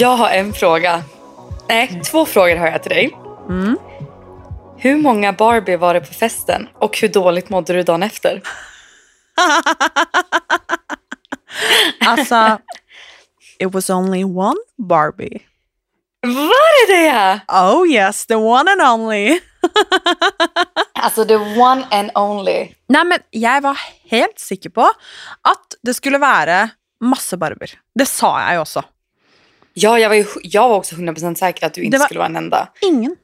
Jag har en fråga. Nej, två frågor har jag till dig. Mm. Hur många Barbie var det på festen och hur dåligt mådde du dagen efter? Alltså, it was only one Barbie. Var det det? Oh yes, the one and only. Alltså the one and only. Nei, men jeg var helt sikker på at det skulle være masse barber. Det sa jeg jo også. Ja, jag var, ju, jag var också 100% säker att du inte skulle vara en enda. Ingen.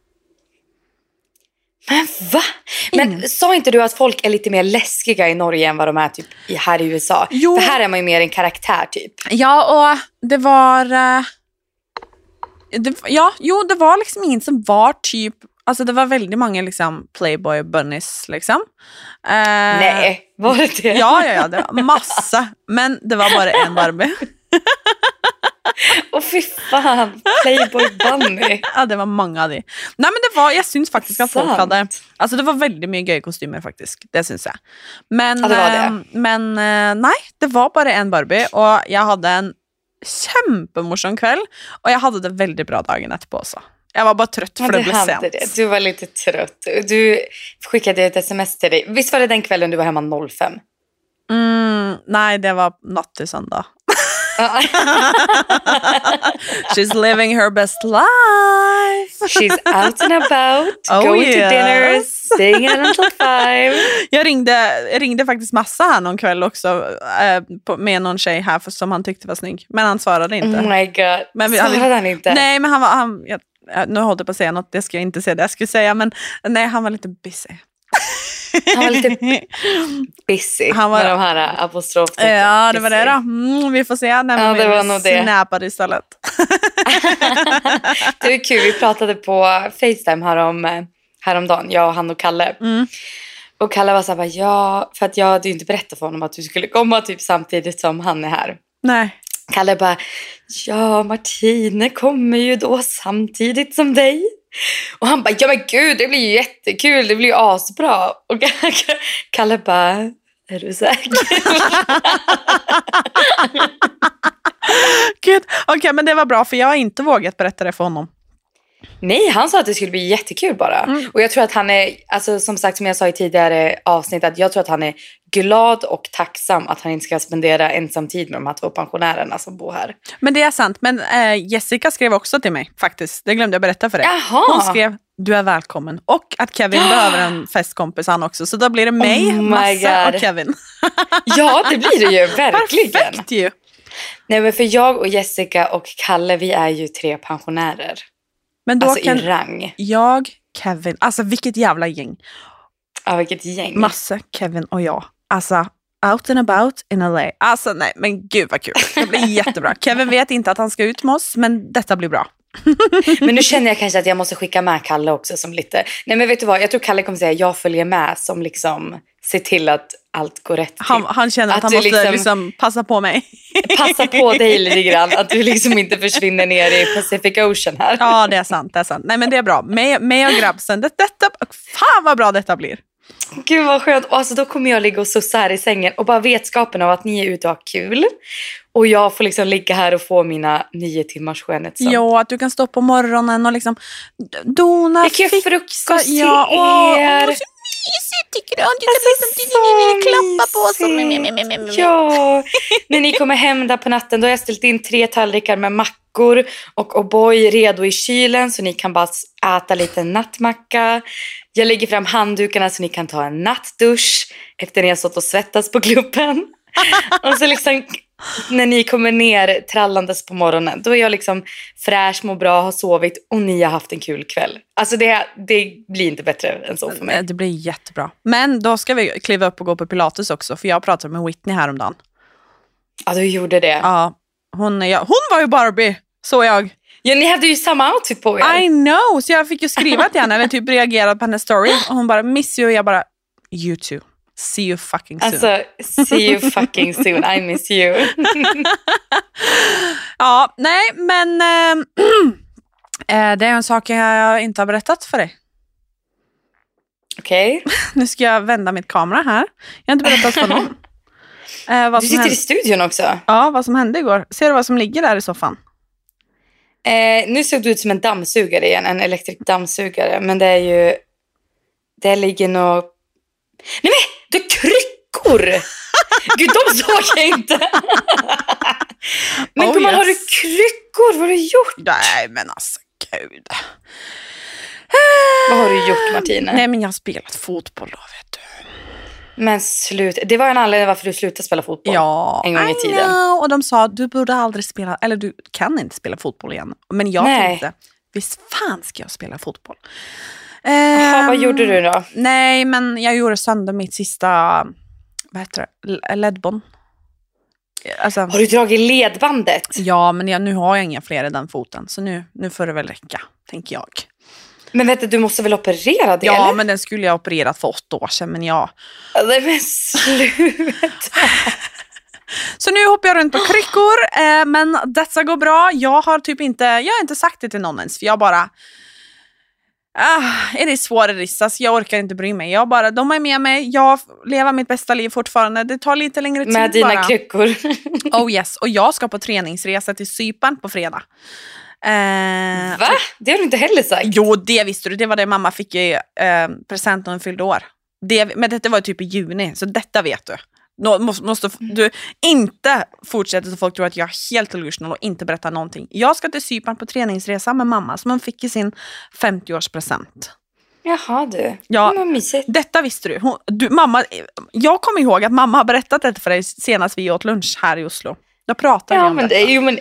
Men va? Men Ingen. sa inte du att folk är lite mer läskiga i Norge än vad de är typ här i USA? Jo. För här är man ju mer en karaktär typ. Ja, og det var eh, det, Ja, jo, det var liksom ingen som var typ Altså, det var veldig mange liksom Playboy bunnies, liksom. Eh, Nej, var det det? Ja, ja, ja. Det var masse. Men det var bare én Barbie. Åh fy fan, Playboy Bunny. Ja, det var mange av de. Nei, men det var, jeg syns faktisk at folk hadde Altså, det var veldig mye gøye kostymer, faktisk. Det syns jeg. Men, Ja, det var det. eh, men eh, nei, det var bare én Barbie, og jeg hadde en kjempemorsom kveld. Og jeg hadde det veldig bra dagen etterpå også. Jeg var bare trøtt, Men for det du ble hade sent. det. Du var lite trött. Du skickade ett sms till dig. Visst var det den kvällen du var hemma 05? Mm, nei, det var natt til søndag. She's living her best life. She's out and about, Oh, going yes. to dinners, staying out until five. Jag ringde, jag ringde faktiskt massa här någon kväll också eh, med någon tjej här för, som han tyckte var snygg. Men han svarade inte. Oh my god. Men vi- Svarade han inte? Nej, men han var... Han, jag- nu håller jag på att säga något, det ska jag inte säga det jag skulle säga, men nej, han var lite busy. Han var lite busy Han var- med de här apostroftecken. Ja, det var det då. Mm, vi får se när Ja, vi det var nog det. snappar istället. Det var kul, vi pratade på Facetime härom, häromdagen, jag och han och Kalle. Mm. Och Kalle var så här, bara, ja, för att jag hade ju inte berättat för honom att du skulle komma typ samtidigt som han är här. Nej. Kalle bara, ja Martine kommer ju då samtidigt som dig. Och han bara, ja men gud det blir ju jättekul, det blir ju asbra. Och Kalle bara, är du säker? Gud, okej, men det var bra för jag har inte vågat berätta det för honom. Nej, han sa att det skulle bli jättekul bara. Mm. Och jag tror att han är, alltså som sagt som jag sa i tidigare avsnitt, att jag tror att han är glad och tacksam att han inte ska spendera ensam tid med de här två pensionärerna som bor här. Men det är sant, men eh, Jessica skrev också till mig faktiskt. Det glömde jag berätta för dig. Jaha! Hon skrev du är välkommen och att Kevin behöver en festkompis han också. Så då blir det mig, Oh Massa God. och Kevin. Ja, det blir det ju, verkligen. Perfekt ju! Nej, men för jag och Jessica och Kalle, vi är ju tre pensionärer. Men då Alltså kan i rang. jag, Kevin, alltså vilket jävla gäng. Ja, vilket gäng. Masse, Kevin och jag. Alltså out and about in LA. Alltså nej, men gud vad kul. Det blir jättebra. Kevin vet inte att han ska ut med oss, men detta blir bra. Men nu känner jag kanske att jag måste skicka med Kalle också som lite... Nej men vet du vad, jag tror Kalle kommer säga jag följer med som liksom ser till att allt går rätt till. Han, han känner att, Att han måste liksom- liksom... passa på mig. Passa på dig lite grann, att du liksom inte försvinner ner i Pacific Ocean här. Ja, det är sant. Det är sant. Nej, men det är bra. Mig, mig och grabbsen. Det, detta, fan vad bra detta blir. Gud vad skönt. Och alltså, då kommer jag ligga och sussa här i sängen och bara vetskapen av att ni är ute och har kul. Och jag får liksom ligga här och få mina nio timmars skönhetssömn. Jo, att du kan stå på morgonen och liksom dona, Jag kan fixa. frukost ja, er. åh, så mysigt tycker du. Du kan Alltså, liksom klappa på oss. me- me- me. Ja, när ni kommer hem där på natten då har jag ställt in tre tallrikar med mackor och O'boy redo i kylen så ni kan bara äta lite nattmacka. Jag lägger fram handdukarna så ni kan ta en nattdusch efter ni har stått och svettats på klubben. och så liksom när ni kommer ner trallandes på morgonen då är jag liksom fräsch, mår bra, har sovit och ni har haft en kul kväll. Alltså det, det blir inte bättre än så för mig. Det blir jättebra. Men då ska vi kliva upp och gå på pilates också, för jag pratade med Whitney häromdagen. Ja, du gjorde det. Ja, hon, ja, hon var ju Barbie, så jag. Ja, ni hade ju samma outfit på er. I know! Så jag fick ju skriva till henne, eller typ reagera på hennes story. Och hon bara, miss you. Och jag bara, you too. See you fucking soon. Alltså, see you fucking soon. I miss you. Ja, nej, men eh, det är en sak jag inte har berättat för dig. Okej? Nu ska jag vända mitt kamera här. Jag har inte berättat för någon. Vad, Du sitter hände, i studion också. ja, vad som hände igår. Ser du vad som ligger där i soffan? Eh, nu såg du ut som en dammsugare igen, en elektrisk dammsugare. Men det är ju... Det ligger nog... Nej men, det är kryckor! Gud, de såg jag inte. men Oh, gumman, har du yes. kryckor? Vad har du gjort? Nej men alltså gud. Vad har du gjort Martina? Nej men jag har spelat fotboll då vet du. Men slut. Det var en anledning varför du slutade spela fotboll. Ja, en gång i I tiden. know. Och de sa du borde aldrig spela, eller du kan inte spela fotboll igen. Men jag Nej. tänkte, visst fan ska jag spela fotboll. Jaha, vad Ehm, gjorde du då? Nej, men jag gjorde sönder mitt sista, vad heter det, ledband. Alltså, Har du dragit ledbandet? ja, men jag, nu har jag inga fler i den foten, så nu, nu får det väl räcka, tänker jag. Men vet du, du måste väl operera det? Ja, eller? men den skulle jag ha opererat för åtta år sedan, men jag... Nej men sluta. Så nu hoppar jag runt på kryckor, eh, men detta går bra. Jag har typ inte, jag har inte sagt det till någon ens, för jag bara... Ah, är det it Alltså, jag orkar inte bry mig. Jag bara, de är med mig, jag lever mitt bästa liv fortfarande. Det tar lite längre tid Med dina bara. kryckor. Oh yes, och jag ska på träningsresa till Cypern på fredag. Eh, Va? Det har du inte heller sagt. Jo, det visste du. Det var det mamma fick i eh, present när hon fyllde år. Det, men detta var typ i juni, så detta vet du. Nå, måste, måste du inte fortsätta så folk tror att jag är helt delusional och inte berättar någonting. Jag ska till Cypern på träningsresa med mamma som hon fick i sin 50-årspresent. Jaha du. Ja. Mysigt. Detta visste du. Hon, du mamma, jag kommer ihåg att mamma har berättat detta för dig senast vi åt lunch här i Oslo. Då pratade vi Ja om men detta. det ju men...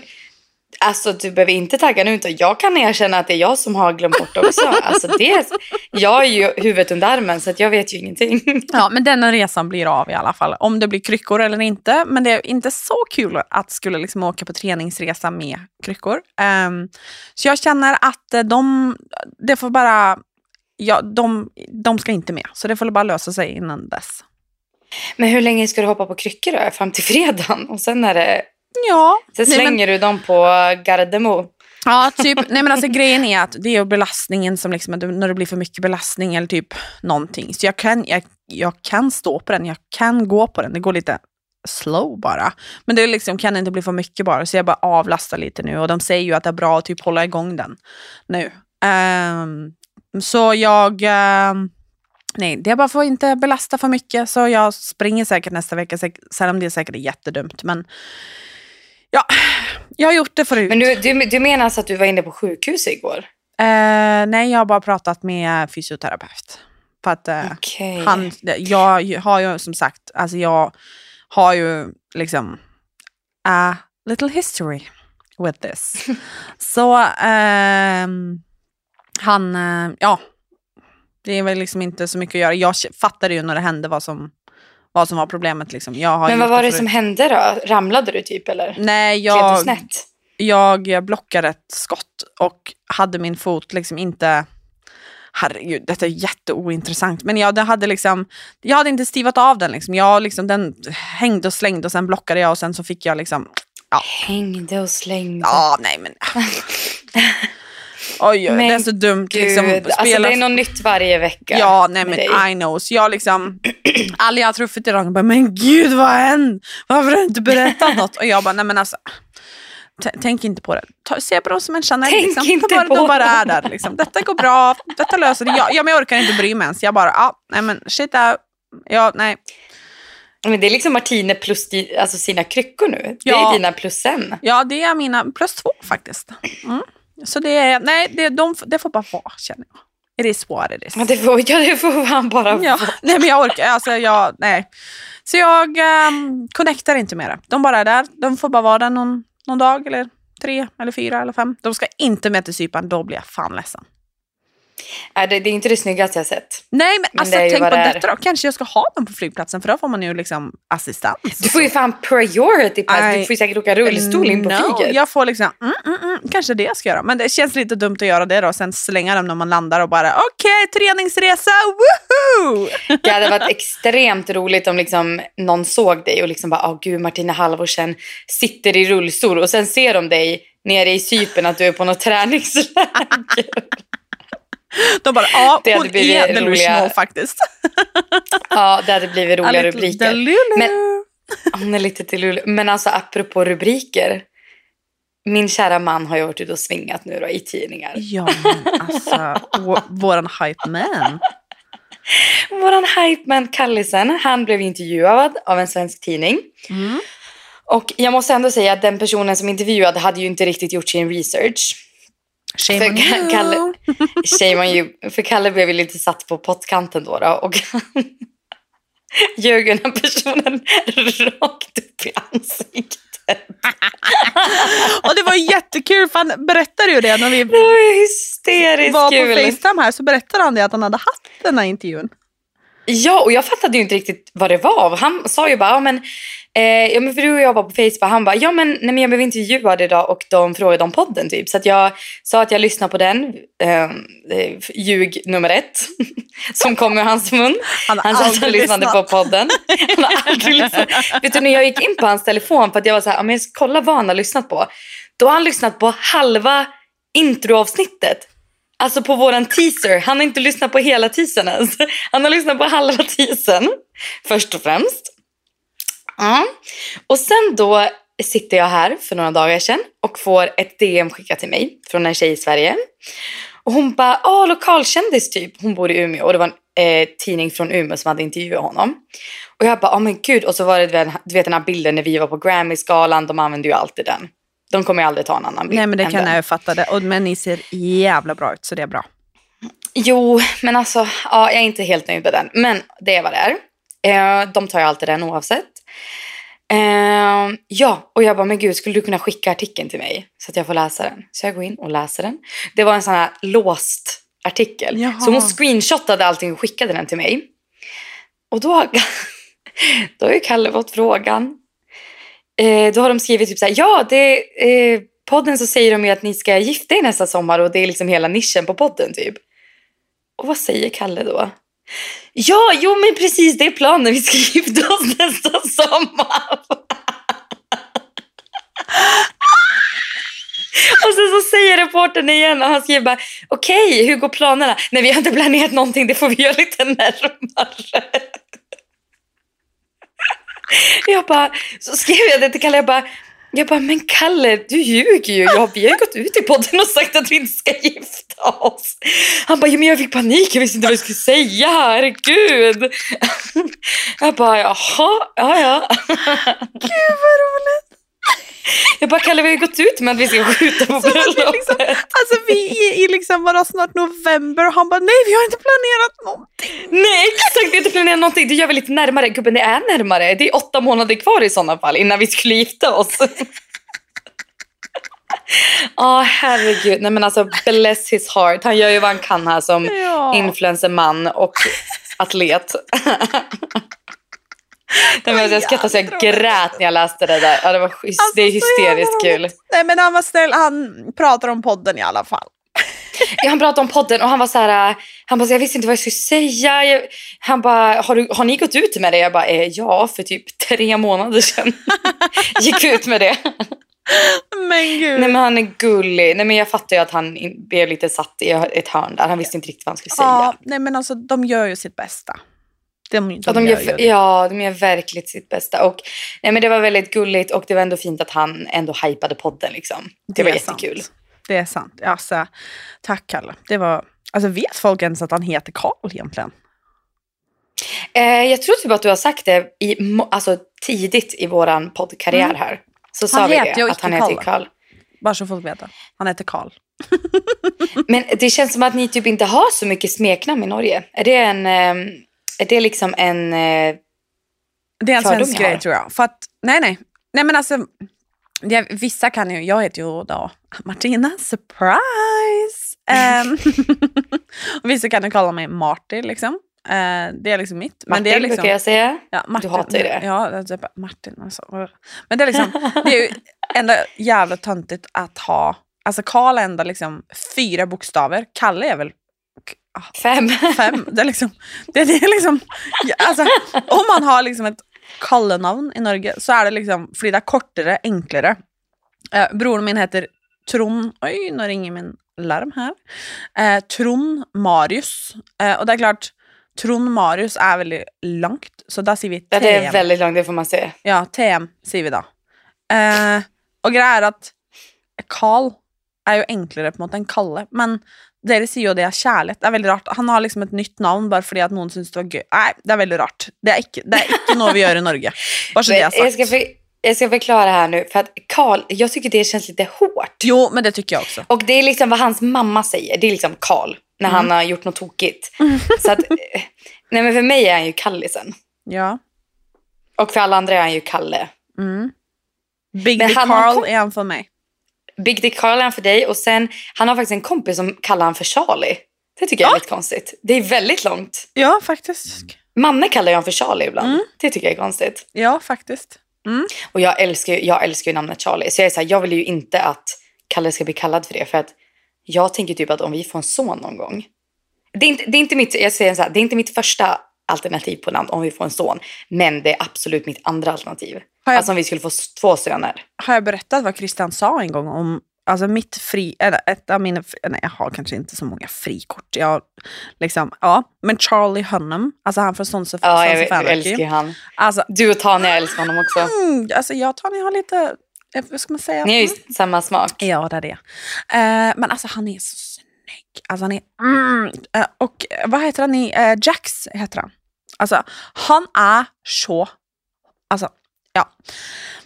Alltså du behöver inte tagga nu inte. Jag kan erkänna att det är jag som har glömt bort också. Alltså, det, jag är ju huvudet under armen så att jag vet ju ingenting. Ja, men den resan blir av i alla fall. Om det blir kryckor eller inte. Men det är inte så kul att skulle liksom åka på träningsresa med kryckor. Ehm, så jag känner att eh, de, det får bara, ja, de, de ska inte med. Så det får bara lösa sig innan dess. Men hur länge ska du hoppa på kryckor då? Fram till fredagen? Och sen är det... Ja, Sen nej, men- slänger du dem på Gardemo. Ja, typ. Nej, men alltså, grejen är att det är belastningen som liksom, när det blir för mycket belastning eller typ någonting. Så jag kan, jag, jag kan stå på den, jag kan gå på den. Det går lite slow bara. Men det liksom, kan inte bli för mycket bara, så jag bara avlastar lite nu. Och de säger ju att det är bra att typ hålla igång den nu. Ehm, så jag... ehm, nej, det är bara för att inte belasta för mycket. Så jag springer säkert nästa vecka, sen om det är säkert jättedumt. Men ja, jag har gjort det förut. Men du, du, du menar alltså att du var inne på sjukhus igår? Eh, nej, jag har bara pratat med fysioterapeut. För att eh, Okej. han, jag har ju som sagt, alltså jag har ju liksom a little history with this. Så ehm, han, eh, ja, det är väl liksom inte så mycket att göra. Jag fattade ju när det hände vad som, vad som var problemet. Liksom. Men vad var det förut. som hände då? Ramlade du typ eller? Nej, jag, snett? jag blockade ett skott och hade min fot liksom inte... Herregud, detta är jätteointressant. Men jag, det hade liksom, jag hade inte stivat av den. Liksom. Jag, liksom, den hängde och slängde och sen blockade jag och sen så fick jag liksom... Hängde och slängde. Ja, nej men... Oj, Men det är så dumt. Gud, Liksom, alltså spela- det är något nytt varje vecka. Ja, nej men dig. I know. Så jag liksom, alla jag har truffat idag bara, men gud vad har hänt? Varför har du inte berättat något? Och jag bara, nej men alltså, tänk inte på det. Ta, se på dem som en Chanel. Tänk liksom. inte bara, på De bara är där. Liksom. Detta går bra, detta löser det. Jag, ja, men jag orkar inte bry mig ens. Jag bara, ja, nej men shit out. Ja, nej. Men det är liksom Martine plus di, alltså sina kryckor nu. Det Ja. är dina plus en. Ja, det är mina plus två faktiskt. Mm. Så det är, nej, det, de, det får bara vara känner jag. It is what it is. Ja, det får, ja, det får han bara Ja, nej men jag orkar, alltså jag, nej. Så jag um, connectar inte med det. De bara är där, de får bara vara där någon, någon dag eller tre eller fyra eller fem. De ska inte med till Cypern, då blir jag fan ledsen. Nej, det, det är inte det snyggaste jag sett. Nej men, Men alltså tänk på det detta då, kanske jag ska ha dem på flygplatsen för då får man ju liksom assistans. Du får ju fan priority pass. Du I får ju säkert åka rullstol in på No, flyget. Jag får liksom, mm, mm, mm, kanske det jag ska göra. Men det känns lite dumt att göra det då, sen slänga dem när man landar och bara okej, träningsresa, woohoo! Det hade varit extremt roligt om liksom någon såg dig och liksom bara, åh gud Martina Halvorsen sitter i rullstol och sen ser de dig nere i Cypern att du är på något träningsläger. De bara, ja, Det hon är delusional roliga- faktiskt. ja, det hade blivit roliga little rubriker. delulu. Men- Hon är lite lull. Men alltså apropå rubriker. min kära man har ju varit ute och svingat nu då i tidningar. Ja, men alltså, vå- våran hype man. Våran hypeman Kallisen, han blev intervjuad av en svensk tidning. Mm. Och jag måste ändå säga att den personen som intervjuade hade ju inte riktigt gjort sin research. Shame För on you. Kalle, shame on you. För Kalle blev ju lite satt på pottkanten då. då och ljög den här personen rakt upp i ansiktet. Och det var jättekul för han berättade ju det när vi Det var var på kul. Facetime här så berättade han det att han hade haft den här intervjun. Ja, och jag fattade ju inte riktigt vad det var. Han sa ju bara, ja men, eh, ja, men för du och jag var på Facebook. Han bara, ja men, nej, men jag blev intervjuad idag och de frågade om podden typ. Så jag sa att jag lyssnade på den, eh, eh, ljug nummer ett, som kom ur hans mun. Han Han sa att han lyssnade på podden. Han har aldrig lyssnat. Vet du, när jag gick in på hans telefon för att jag var så här, ja, men kolla vad han har lyssnat på. Då har han lyssnat på halva introavsnittet. Alltså på våran teaser. Han har inte lyssnat på hela teasern ens. Han har lyssnat på halva teasern. Först och främst. Ja. Och sen då sitter jag här för några dagar sedan och får ett DM skickat till mig från en tjej i Sverige. Och hon bara, åh lokalkändis typ. Hon bor i Umeå och det var en eh, tidning från Umeå som hade intervjuat honom. Och jag bara, åh men gud. Och så var det du vet, den här bilden när vi var på Grammy-skalan. De använder ju alltid den. De kommer ju aldrig ta en annan bild. Nej men det kan den. jag fatta det. Och, men ni ser jävla bra ut så det är bra. Jo, men alltså, ja, jag är inte helt nöjd med den. Men det är vad det är. Eh, de tar ju alltid den oavsett. Eh, ja, och jag bara, men gud, skulle du kunna skicka artikeln till mig? Så att jag får läsa den. Så jag går in och läser den. Det var en sån här låst artikel. Jaha. Så hon screenshotade allting och skickade den till mig. Och då, då har ju Kalle fått frågan. Eh, då har de skrivit typ så här, ja, det, eh, podden så säger de ju att ni ska gifta er nästa sommar och det är liksom hela nischen på podden typ. Och vad säger Kalle då? Ja, jo men precis det är planen. Vi ska gifta oss nästa sommar. Och sen så säger reportern igen och han skriver bara okej, hur går planerna? Nej, vi har inte planerat någonting. Det får vi göra lite närmare. Jag bara, så skrev jag det till Kalle. Jag bara, jag bara, men Kalle, du ljuger ju. Jag, vi har ju gått ut i podden och sagt att vi inte ska gifta oss. Han bara, ja, men jag fick panik. Jag visste inte vad jag skulle säga. Herregud. Jag bara, jaha, ja, ja. Gud vad roligt. Jag bara, Kalle, vi har gått ut med att vi ska skjuta på bröllopet. liksom, alltså vi är i liksom bara snart november och han bara nej vi har inte planerat någonting. Nej, exakt. Vi har inte planerat någonting. Det gör vi lite närmare. Gubben, det är närmare. Det är åtta månader kvar i sådana fall innan vi skulle gifta oss. Ja, herregud. Nej, men alltså, bless his heart. Han gör ju vad han kan här som Ja. influencerman och atlet. Nej, men jag skrattade så jag grät när jag läste det där. Ja, det, var, Alltså, det är hysteriskt kul. Nej men han var snäll, han pratar om podden i alla fall. Ja, han pratade om podden och han var så här, han bara, jag visste inte vad jag skulle säga. Jag, han bara, har, du, har ni gått ut med det? Jag bara, eh, ja, för typ tre månader sedan gick ut med det. Men gud. Nej men han är gullig. Nej men jag fattar ju att han blev lite satt i ett hörn där. Han visste inte riktigt vad han skulle säga. ja, nej men alltså de gör ju sitt bästa. De, de, Ja, de gör gör, det. ja, de gör verkligen sitt bästa. Och, nej, men det var väldigt gulligt och det var ändå fint att han ändå hypade podden. Liksom. Det, var är jättekul. Sant. Det är sant. Alltså, tack Kalle. Det var, alltså vet folk ens att han heter Karl egentligen? Eh, jag tror typ att du har sagt det i, alltså, tidigt i vår poddkarriär Mm. här. Så Han sa vi det, att han heter. Karl. Bara så folk vet det. Han heter Karl. Men det känns som att ni typ inte har så mycket smeknamn i Norge. Är det en... Eh, är det liksom en... Eh, Det är en svensk grej tror jag. För att, nej nej. Nej men alltså, det, vissa kan ju, jag heter ju då Martina, surprise! Um, och vissa kan ju kalla mig Martin liksom. Eh, det är liksom mitt. Martin det är liksom, brukar jag säga. Ja, Martin, hatar ju det. Ja, bara Martin alltså. Men det är liksom, det är ju ändå jävla töntigt att ha, alltså Karl är ändå liksom fyra bokstäver, Kalle är väl Fem. fem. Det är liksom, det, det är liksom alltså, om man har liksom ett kallenavn i Norge så är det liksom, för det är kortare, enklare. Eh, bror min heter Trond, oj nu ringer min larm här. Eh, Trond Marius. Eh, och det är klart, Trond Marius är väldigt långt, så där säger vi TM. Ja, det är väldigt långt, det får man se. Ja, TM säger vi då. Eh, och grejen är att Carl er jo enklere på en måte enn Kalle, men dere sier jo det er kjærlighet. Det er veldig rart. Han har liksom et nytt navn bare fordi at noen syns det var gøy. Nei, det er veldig rart. Det er ikke, det er ikke noe vi gjør i Norge. Bare så det er Men jag, ska sagt. för, jag ska förklara här nu, för att Karl, jag tycker det känns lite hårt. Jo, men det tycker jag också. Och det är liksom vad hans mamma säger, det är liksom Karl, när han har gjort något tokigt. Så eh, nej men för mig är han ju Kallisen. Ja. Och för alla andra är han ju Kalle. Mm. Big Men Carl kom- är han för mig. Big Dick Carl är han för dig och sen, han har faktiskt en kompis som kallar han för Charlie. Det tycker jag är Ja. lite konstigt. Det är väldigt långt. Ja, faktiskt. Manne kallar jag honom för Charlie ibland. Mm. Det tycker jag är konstigt. Ja, faktiskt. Mm. Och jag älskar, jag älskar ju namnet Charlie. Så jag är så här, jag vill ju inte att Kalle ska bli kallad för det. För att jag tänker typ att om vi får en son någon gång. Det är inte, det är inte, mitt, jag säger så här, det är inte mitt första alternativ på namn om vi får en son. Men det är absolut mitt andra alternativ. Jag- Alltså om vi skulle få två söner. Har jag berättat vad Christian sa en gång om Alltså mitt fri, eller ett av mina, nej jag har kanske inte så många frikort. Jag, liksom, ja, men Charlie Hunnam, alltså han från Sons of, Ja, jag, jag älskar ju han. Alltså, Du och Tanja älskar honom också. mm, alltså jag och Tanja har lite, eh, vad ska man säga? Ni har ju samma smak. Ja, det är det. Eh, men alltså han är så. Alltså han är... Mm, eh, och eh, vad heter han? i, eh, Jax heter han. Alltså han är så... Alltså, ja.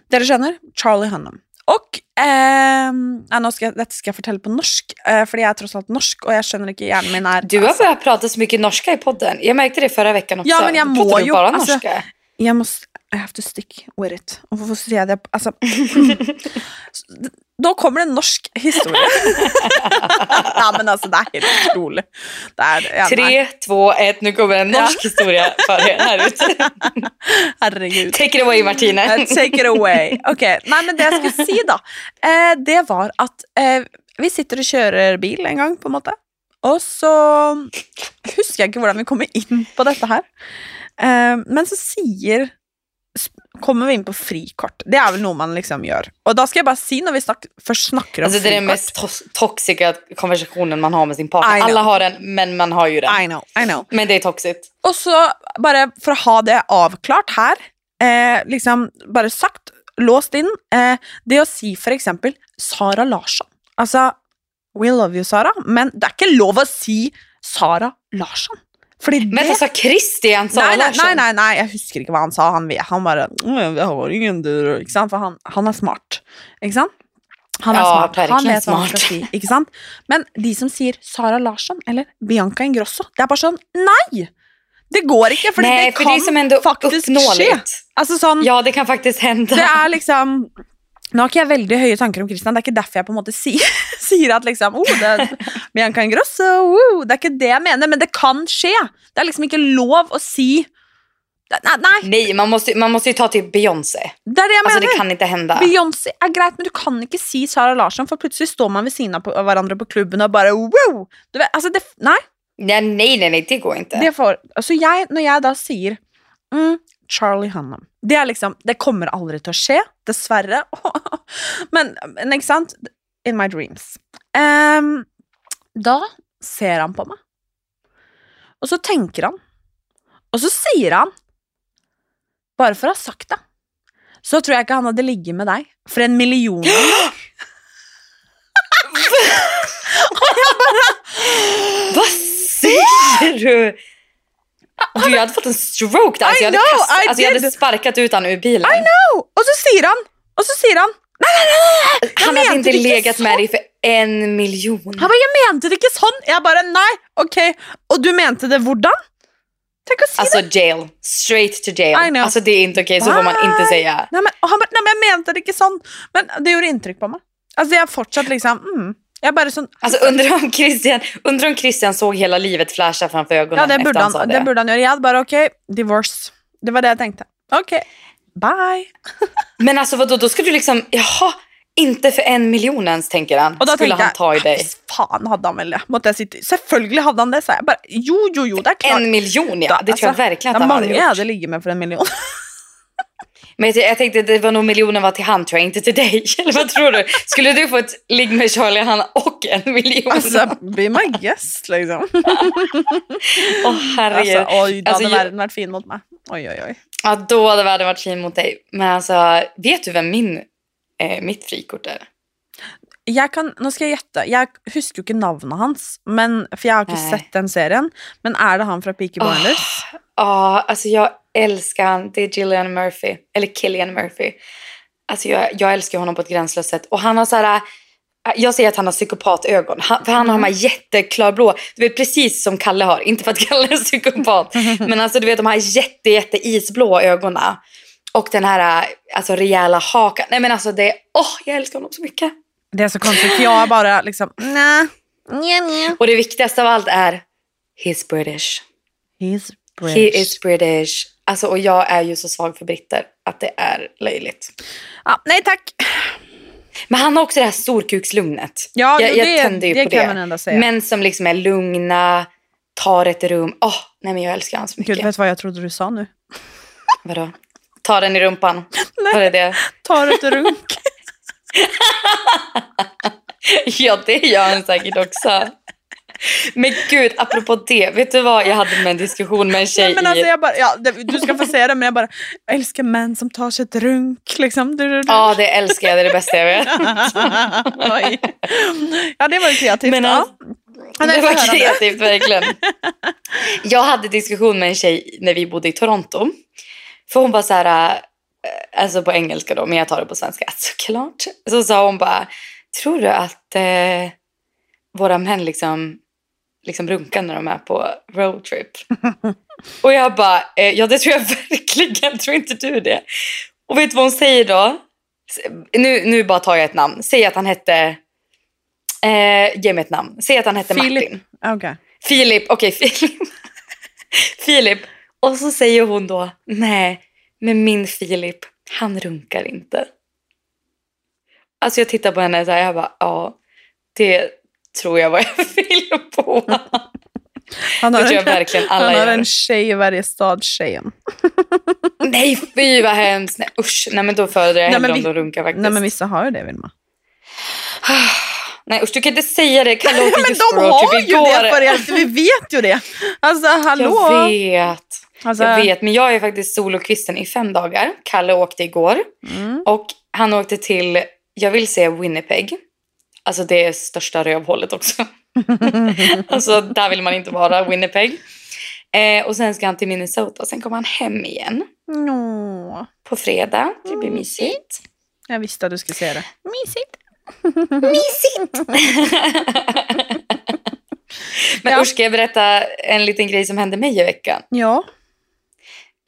Dere skjønner? Charlie Hunnam. Og ehm, ja, nå skal jeg, Dette skal jeg fortelle på norsk, eh, fordi jeg er tross alt norsk, og jeg skjønner ikke hjernen min er Du har altså, börjat prata så mycket norska i podden. Jag märkte det förra veckan också. Ja, men jag Då må ju- bara alltså- norska. Jeg må I have to stick with it. Og få se det Altså Da kommer det en norsk historie. Nei, men altså, det er helt. Det ja, nei. Tre, två, ett. Nu kommer en Ja. norsk historia för er här ute. Herregud. Take it away Martine. Eh, Take it away. Ok, Nei, men det jeg skulle si, da, eh, det var at eh, vi sitter og kjører bil en gang, på en måte. Og så husker jeg ikke hvordan vi kommer inn på dette her. Eh, men så sier s- Kommer vi inn på frikort. Det er vel noe man liksom gjør. Og da skal jeg bare si, når vi snak først snakker om Alltså det är den frikort mest tos- toxiska konversationen man har med sin partner. Alla har den, men man har ju den. I know, I know. Men det är toxigt. Og så, bare for å ha det avklart her, eh, liksom bare sagt, låst inn, eh, det å si for eksempel Sara Larsson. Altså, we love you, Sara, men det er ikke lov å si Sara Larsson. Fordi det Men alltså Christian Sara nei, nei, nei, nei, nei, jeg husker ikke hva han sa. Han, han bare «Mm, Jeg har ingen dur Ikke sant? For han, han er smart. Ikke sant? Han er Ja, smart. Han vet hva han skal si. Ikke sant? Men de som sier Sara Larsson eller Bianca Ingrosso, det er bare sånn Nei! Det går ikke, fordi Nej, det kan ändå faktisk skje. uppnåeligt. Altså sånn, Ja, det kan faktiskt hända. det er liksom Nå har jeg veldig høye tanker om Christian, det er ikke derfor jeg på en måte sier, sier at liksom oh, det Bianca Ingrosso, oh, Det er ikke det jeg mener, men det kan skje. Det er liksom ikke lov å si Nei, nei Nej, man måste, man måste ju ta till Beyoncé. det er det jeg Alltså mener. det kan inte hända. Beyoncé er greit, men du kan ikke si Sara Larsson, for plutselig står man ved siden av hverandre på klubben og bare wow! Du vet, altså det, nei, Nej, nej, nej, nej, det går inte. det får altså jeg, Når jeg da sier mm, Charlie Hunnam Det er liksom Det kommer aldri til å skje, dessverre. men, men ikke sant? In my dreams. Ehm, da ser han på meg, og så tenker han, og så sier han Bare for å ha sagt det, så tror jeg ikke han hadde ligget med deg for en million ganger. Vad säger du? Du, jag hade fått en stroke där. Alltså, jag, hade I know, kastat, I alltså, jag hade sparkat ut honom ur bilen. I know! Og så sier han, og så sier han nei, nei, nei! Han hade inte legat sånn. med dig för en miljon. Han bare, jeg mente det ikke sånn. Jeg bare, nei, ok. Og du mente det hvordan? Tenk å si Alltså det. jail. Straight to jail. Alltså det är inte okej, så får man inte säga. Nei, men, han bare, nei, men jeg mente det ikke sånn. Men det gjorde inntrykk på meg. Altså, jeg er fortsatt liksom, mm. Jeg bare sånn, Alltså undrar om Christian, undrar om Christian såg hela livet flasha framför ögonen ja, det burde, han han, det. det burde han gjøre. Jeg hadde bare, ok, divorce. Det var det jeg tenkte. Ok, bye. Men alltså vadå, då ska du liksom, jaha, inte för en miljon ens tänker han. Og da Skulle han ta i dig. "Visst faen hadde han vel det. Måtte selvfølgelig hadde han det, sa jeg. Bare, jo, jo, jo, det er klart. En miljon ja, det tror jag alltså, verkligen att han hade gjort. hadde ligget med for en million. Men jag, jag tänkte det var nog miljonen var till han tror jag, inte till dig. Eller vad tror du? Skulle du få ett ligg med Charlie Hanna och en miljon? Altså, be my guest, liksom. Åh herregud. Altså, oi, da Alltså, hadde jag- verden vært fin mot meg. Oi, oi, oi. Ja, då hade världen varit fin mot dig. Men alltså, vet du vem min, eh, mitt frikort är? Jeg kan, nå skal jeg gjette. Jeg husker jo ikke navnet hans, men, for jeg har ikke Nej. sett den serien. Men er det han fra Peaky Åh. Blinders? Ja, alltså jag älskar han. Det är Gillian Murphy. Eller Killian Murphy. Alltså jag, jag älskar honom på ett gränslöst sätt. Och han har så här... äh, Jag säger att han har psykopatögon. Han, för han har de här jätteklarblå. Du vet precis som Kalle har. Inte för att Kalle är psykopat. men alltså du vet de här jätte, jätte isblå ögonen. Och den här äh, alltså, rejäla hakan. Nej men alltså det... Åh, jag älskar honom så mycket. Det är så konstigt, jag bara liksom, nej. Nja, nja. Och det viktigaste av allt är... He's British. He's British. He is British. Alltså, och jag är ju så svag för britter att det är löjligt. Ja, nej tack. Men han har också det här storkukslugnet. Ja, jag, jag det- tänder ju det på det. Män som liksom är lugna, tar ett rum. Åh, nej men jag älskar han så mycket. Gud, vet vad jag trodde du sa nu? Vadå? Ta den i rumpan. Var det det? Tar ett runk. Ja, det gör han säkert också. Men gud, apropå det. Vet du vad jag hade med en diskussion med en tjej Nej, men alltså, jag bara, ja, du ska få säga det, men jag bara, jag älskar män som tar sig ett runk. Liksom. Du, du, du. Ja, det älskar jag. Det är det bästa jag vet. Ja, det var ju kreativt. Men ja. alltså, Ja, det var kreativt, verkligen. Jag hade diskussion med en tjej när vi bodde i Toronto. För hon var så här, äh, alltså på engelska då, men jag tar det på svenska. Såklart. Så sa hon bara, tror du att eh, våra män liksom, liksom runkar när de är på roadtrip? Och jag bara, eh, ja det tror jag verkligen. Tror inte du det? Och vet du vad hon säger då? Nu, nu bara tar jag ett namn. Säg att han hette... Eh, ge mig ett namn. Säg att han hette Filip. Martin. Okej. Filip, okej Filip. Filip. Och så säger hon då, nej, men min Filip, han runkar inte. Alltså jag tittar på henne så här, jag bara, ja, det tror jag var jag vill på. Han Det har, tror jag en, verkligen alla han har gör. en tjej i varje stad, tjejen. Nej, fy vad hemskt. Nej, usch. Nej, men då föredrar jag men hellre om de runkar faktiskt. Nej men vissa har ju det Vilma. Nej usch, du kan inte säga det. Kalle åkte Men just de på roadtrip har ju igår. det för er, vi vet ju det. Alltså hallå. Jag vet. Alltså, Jag vet, men jag är faktiskt solokvisten i fem dagar. Kalle åkte igår. Mm. Och han åkte till, jag vill säga Winnipeg. Alltså det är största rövhålet också. alltså där vill man inte vara, Winnipeg. Eh, och sen ska han till Minnesota. Sen kommer han hem igen Nå. på fredag. Det blir Mm. mysigt. Jag visste att du skulle säga det. Mysigt. Men Ja. usch, ska jag berätta en liten grej som hände mig i veckan? Ja.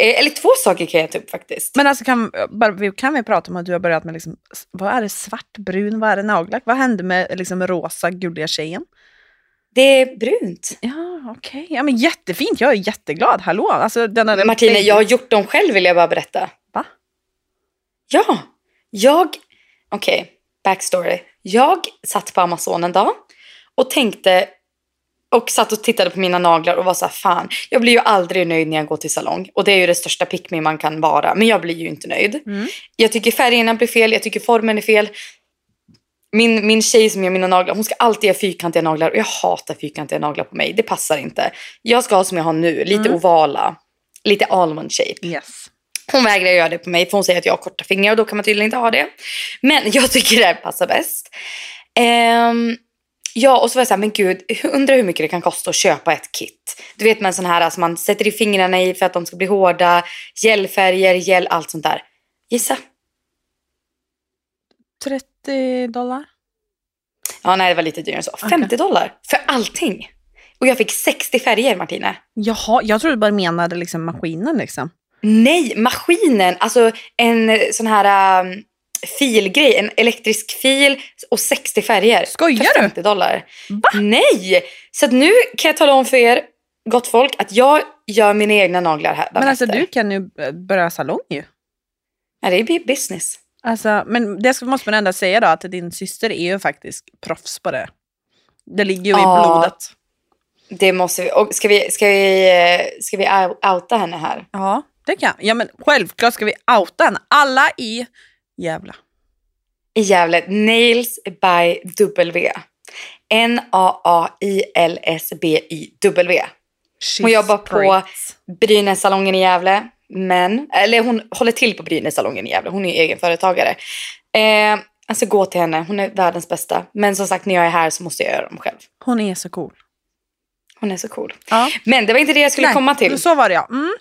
Eh, eller två saker kan jag ta upp faktiskt. Men alltså kan, bara, kan vi prata om att du har börjat med liksom, vad är det, svart, brun, vad är det, nagellack? Vad hände med liksom rosa, gulliga tjejen? Det är brunt. Ja, okej. Ja, men jättefint. Jag är jätteglad. Hallå. Alltså, den är Martina, jag har gjort dem själv vill jag bara berätta. Va? Ja, jag... Okej, backstory. Jag satt på Amazon en dag och tänkte och satt och tittade på mina naglar och var så här, fan, jag blir ju aldrig nöjd när jag går till salong. Och det är ju det största pick man kan vara, men jag blir ju inte nöjd. Mm. Jag tycker färgerna blir fel, jag tycker formen är fel. Min, min tjej som gör mina naglar, hon ska alltid ha fyrkantiga naglar och jag hatar fyrkantiga naglar på mig. Det passar inte. Jag ska ha som jag har nu, lite Mm. ovala, lite almond shape. Yes. Hon vägrar göra det på mig för hon säger att jag har korta fingrar och då kan man tydligen inte ha det. Men jag tycker det här passar bäst. Ehm, ja, och så var jag så här, men gud, undrar hur mycket det kan kosta att köpa ett kit. Du vet med en sån här som man sätter i fingrarna i för att de ska bli hårda, gelfärger, gel, allt sånt där. Gissa? 30 dollar. Ja, nej, det var lite dyrare än så. 50 dollar för allting. Och jag fick 60 färger, Martina. Jaha, jag trodde du bara menade liksom maskinen liksom. Nej, maskinen. Alltså en sån här um, filgrej. En elektrisk fil och 60 färger. Skojar för du? 50 dollar. Nej! Så nu kan jag tala om för er, gott folk, att jag gör mina egna naglar här. Men alltså efter. du kan ju eh, börja salong ju. Ja, det är business. Alltså, men det måste man ändå säga då att din syster är ju faktiskt proffs på det. Det ligger ju Ja. i blodet. Det måste vi. Och ska vi, ska vi, eh, ska vi ou- outa henne här? Ja, det kan Ja, men självklart ska vi outa henne. Alla i Jävla. I Gävle, Nails by W. N-A-A-I-L-S-B-Y-W. Hon jobbar på. Brynässalongen i Gävle. Men, eller hon håller till på Brynässalongen i Gävle. Hon är egenföretagare. Eh, Alltså gå till henne, hon är världens bästa. Men som sagt, när jag är här så måste jag göra dem själv. Hon är så cool. Hon är så cool. Ja. Men det var inte det jag skulle Nej, komma till. Så var det ja. Mm.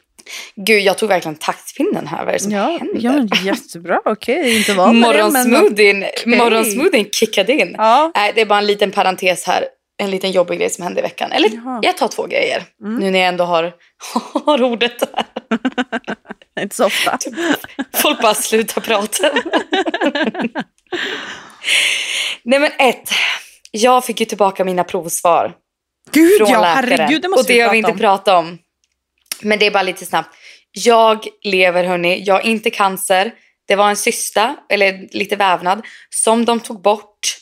Gud, jag tog verkligen taktpinnen här. Vad är det som Ja, händer? ja men jättebra, okej. Inte van det, men- Morgonsmoothien morgonsmoothien kickade in. Ja. Nej, det är bara en liten parentes här. En liten jobbig grej som hände i veckan. Eller Jaha. jag tar två grejer. Mm. Nu när jag ändå har, har ordet. Inte så ofta. Folk bara slutar prata. Nej men ett. Jag fick ju tillbaka mina provsvar Gud från ja, läkaren. herregud, det måste och det vi har prata vi inte pratat om. Men det är bara lite snabbt. Jag lever hörni, jag har inte cancer. Det var en cysta, eller lite vävnad, som de tog bort.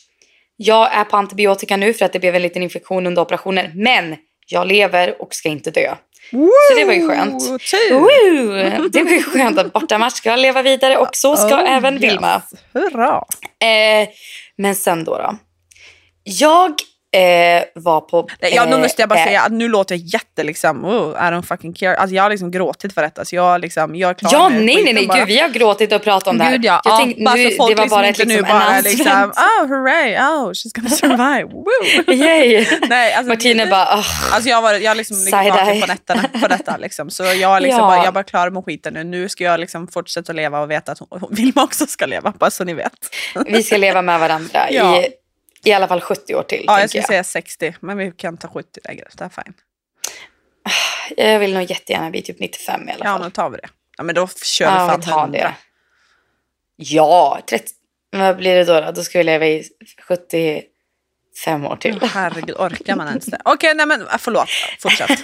Jag är på antibiotika nu för att det blev en liten infektion under operationen. Men jag lever och ska inte dö. Så det var ju skönt. Woo! Det var ju skönt att bortamatch ska leva vidare och så ska Oh, även yes. Vilma. Hurra. Eh, men sen då då. Jag eh, var på... Nej, Ja, nu eh, måste jag bara eh, säga att nu låter jag jätte liksom, oh, I don't fucking care. Alltså jag har liksom gråtit för detta så jag, liksom, jag är klar Ja, nej, nej, nej. bara. Gud, vi har gråtit och pratat om det här. Gud ja, Jag ja tänkte, bara nu, folk det var liksom bara inte ett, liksom, nu bara liksom, oh hurray, oh she's gonna survive, woo. Yay. Nej, alltså, Martina det- bara, "Åh." Alltså jag var jag liksom ligger vaken på nätterna på detta liksom. Så jag är liksom Ja. bara, jag bara klar med skiten nu. Nu ska jag liksom fortsätta leva och veta att hon, Vilma också ska leva, bara så ni vet. vi ska leva med varandra Ja. i, i alla fall 70 år till. Ja, jag skulle jag. säga 60, men vi kan ta 70 lägre. Det är fine. jag vill nog jättegärna bli typ 95 i alla Ja, fall. nu tar vi det. Ja, men då kör Ja, vi vi fan tar 100. det. Ja, 30, vad blir det då, då? Då ska vi leva i 75 år till. Herregud, orkar man ens det? Okej, nej men äh, förlåt. Fortsätt.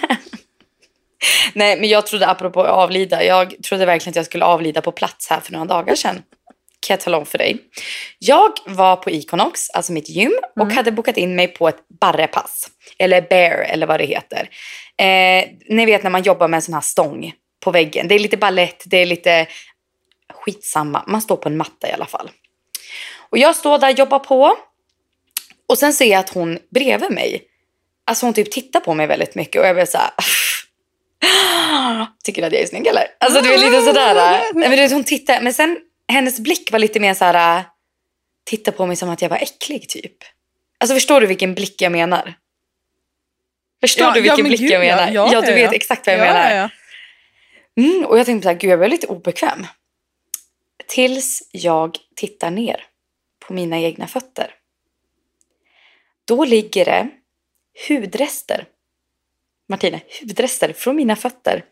Nej, men jag trodde apropå avlida, jag trodde verkligen att jag skulle avlida på plats här för några dagar sedan. Kan jag tala om för dig. Jag var på Iconox, alltså mitt gym, och hade bokat in mig på ett barrepass. Eller bear, eller vad det heter. Eh, ni vet när man jobbar med en sån här stång på väggen. Det är lite ballett, det är lite skitsamma. Man står på en matta i alla fall. Och jag står där, jobbar på. Och sen ser jag att hon bredvid mig, alltså hon typ tittar på mig väldigt mycket och jag blir så här. Tycker du att jag är snygg eller? Alltså du är lite sådär. Men du hon tittar, men sen hennes blick var lite mer så här. Titta på mig som att jag var äcklig typ. Alltså förstår du vilken blick jag menar? Förstår Ja, du ja, vilken men blick gud, jag ja. menar? Ja, Ja, du ja, vet ja. exakt vad jag ja, menar. ja. Mm, och jag tänkte så här, gud jag blev lite obekväm. Tills jag tittar ner på mina egna fötter. Då ligger det hudrester. Martina, hudrester från mina fötter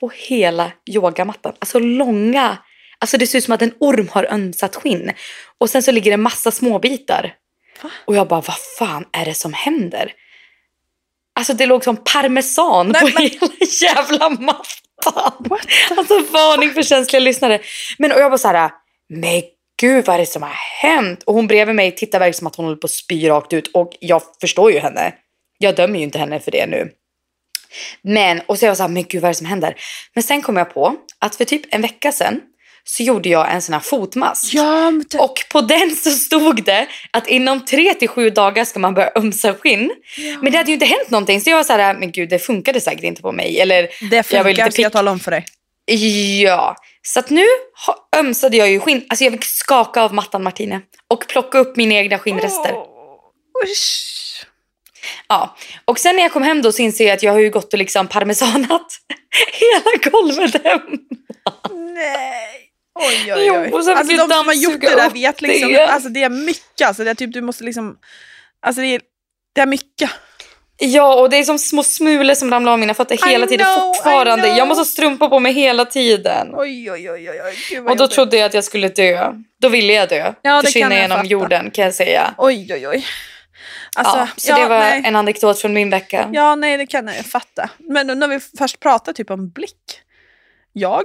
på hela yogamattan. Alltså långa. Alltså det ser ut som att en orm har ömsat skinn. Och sen så ligger det massa småbitar. Va? Och jag bara, vad fan är det som händer? Alltså det låg som parmesan Nej, på men- hela jävla mattan. Alltså varning för känsliga lyssnare. Men och jag bara så här, men gud vad är det som har hänt? Och hon bredvid mig tittar verkligen som att hon håller på att spy rakt ut. Och jag förstår ju henne. Jag dömer ju inte henne för det nu. Men, och så jag var så här, men gud vad är det som händer? Men sen kom jag på att för typ en vecka sedan så gjorde jag en sån här fotmask. Ja, Och på den så stod det att inom tre till sju dagar ska man börja ömsa skinn. Men det hade ju inte hänt någonting. Så jag var så här, men gud det funkade säkert inte på mig. Eller det jag var lite funkar, ska jag tala om för dig. Ja, så att nu ömsade jag ju skinn. Alltså jag fick skaka av mattan Martine. Och plocka upp mina egna skinnrester. Usch. Ja. Och sen när jag kom hem då så inser jag att jag har ju gått och liksom parmesanat hela golvet hem. Nej. Oj, oj, Jo, oj. och sen alltså de som har gjort det där vet liksom, det. alltså det är mycket. Alltså det är typ, du måste liksom, alltså det är, det är mycket. Ja, och det är som små smulor som ramlar av mina fötter hela I tiden know, fortfarande. Jag måste ha strumpor på mig hela tiden. Oj, oj, oj, oj, oj. Gud, Och då jobbigt. trodde jag att jag skulle dö. Då ville jag dö. Ja, det Försvinna genom fatta. jorden kan jag säga. Oj, oj, oj. Alltså, ja, så det var nej. en anekdot från min vecka. Ja, nej, det kan jag fatta. Men när vi först pratar typ om blick. Jag,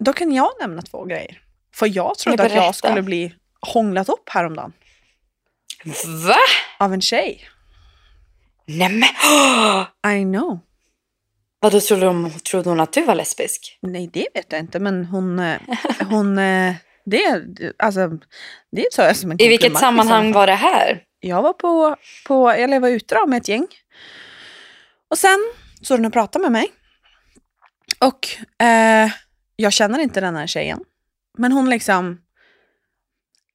då kan jag nämna två grejer. För jag trodde Men att jag skulle bli hånglat upp häromdagen Va? av en tjej. Nämen! I know. Vadå, trodde hon, trodde hon att du var lesbisk? Nej, det vet jag inte, men hon... eh, hon eh, det, alltså, det tar jag som en I vilket sammanhang liksom. var det här? Jag var på, på jag var ute då med ett gäng. Och sen så hon och pratade med mig. Och eh, jag känner inte den här tjejen. Men hon liksom,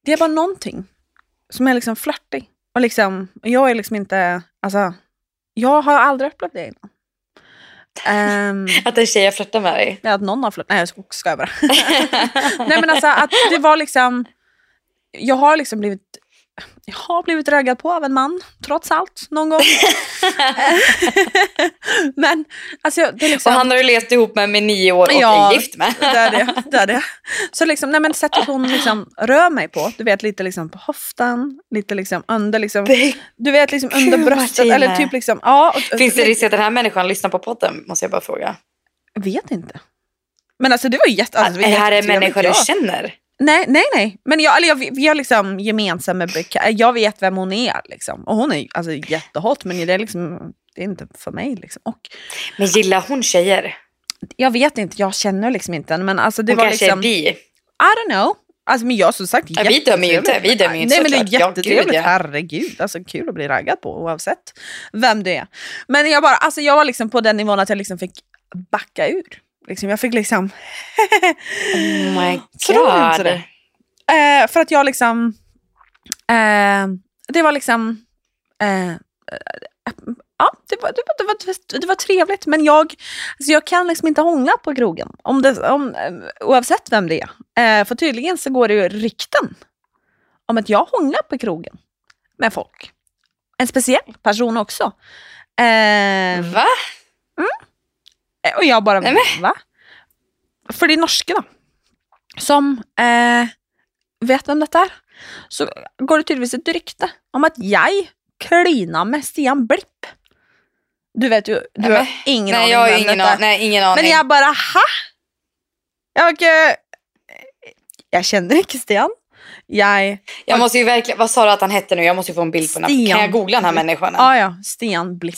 det är bara någonting som är liksom flörtig. Och liksom, jag är liksom inte, alltså, jag har aldrig upplevt det innan. Ehm, Att en tjej har flörtat med dig. Ja, att någon har flört. Nej, jag skojar bara. Nej, men alltså att det var liksom... Jag har liksom blivit... Jag har blivit raggad på av en man, trots allt, någon gång. men alltså, det är liksom... Och han har du levt ihop med med nio år och Ja. är gift med. Det är det. det, är det. Så liksom, nej men sättet hon liksom rör mig på, du vet lite liksom på höften, lite liksom under liksom, du vet liksom under bröstet eller typ liksom, ja. Och, Finns det risk att den här människan lyssnar på podden? Måste jag bara fråga. Jag vet inte. Men alltså det var ju jätte... Alltså, är det här jättetrevligt, människa du känner? Nej, nej, nej. Men jag, eller jag, vi har liksom gemensamma beka- Jag vet vem hon är liksom. Och hon är alltså, jättehot men det är liksom, det är inte för mig liksom. Och Men gillar hon tjejer? jag vet inte, jag känner liksom inte henne, men alltså det Hon var kanske liksom... är bi. I don't know. Alltså men jag som sagt Ja, vi dömer ju inte, vi dömer ju inte Nej men det är jättetrevligt, ja. herregud. Alltså kul att bli raggad på oavsett vem det är. Men jag bara, alltså jag var liksom på den nivån att jag liksom fick backa ur. Liksom, jag fick liksom... Oh my god. Eh, för att jag liksom... Eh, det var liksom... Eh, eh, ja, det var, det, var, det, var, det var trevligt, men jag, alltså jag kan liksom inte hångla på krogen. Om det, om, eh, oavsett vem det är. Eh, för tydligen så går det ju rykten om att jag hånglar på krogen med folk. En speciell person också. Va? Och jag bara, Nej, va? För det är norskarna som eh, vet vem detta är. Så går det tydligtvis ett rykte om att jag klinar med Stian Blipp. Du vet ju, du Nej, har men- ingen Nej, aning jag har ingen, an- nej, ingen aning. Men jag bara, ha? Jag, eh, jag känner inte Stian. Jag, Jag måste ju verkligen, vad sa du att han hette nu? Jag måste ju få en bild på. Stian. Kan jag googla den här människan? ja ja, Stian Blipp.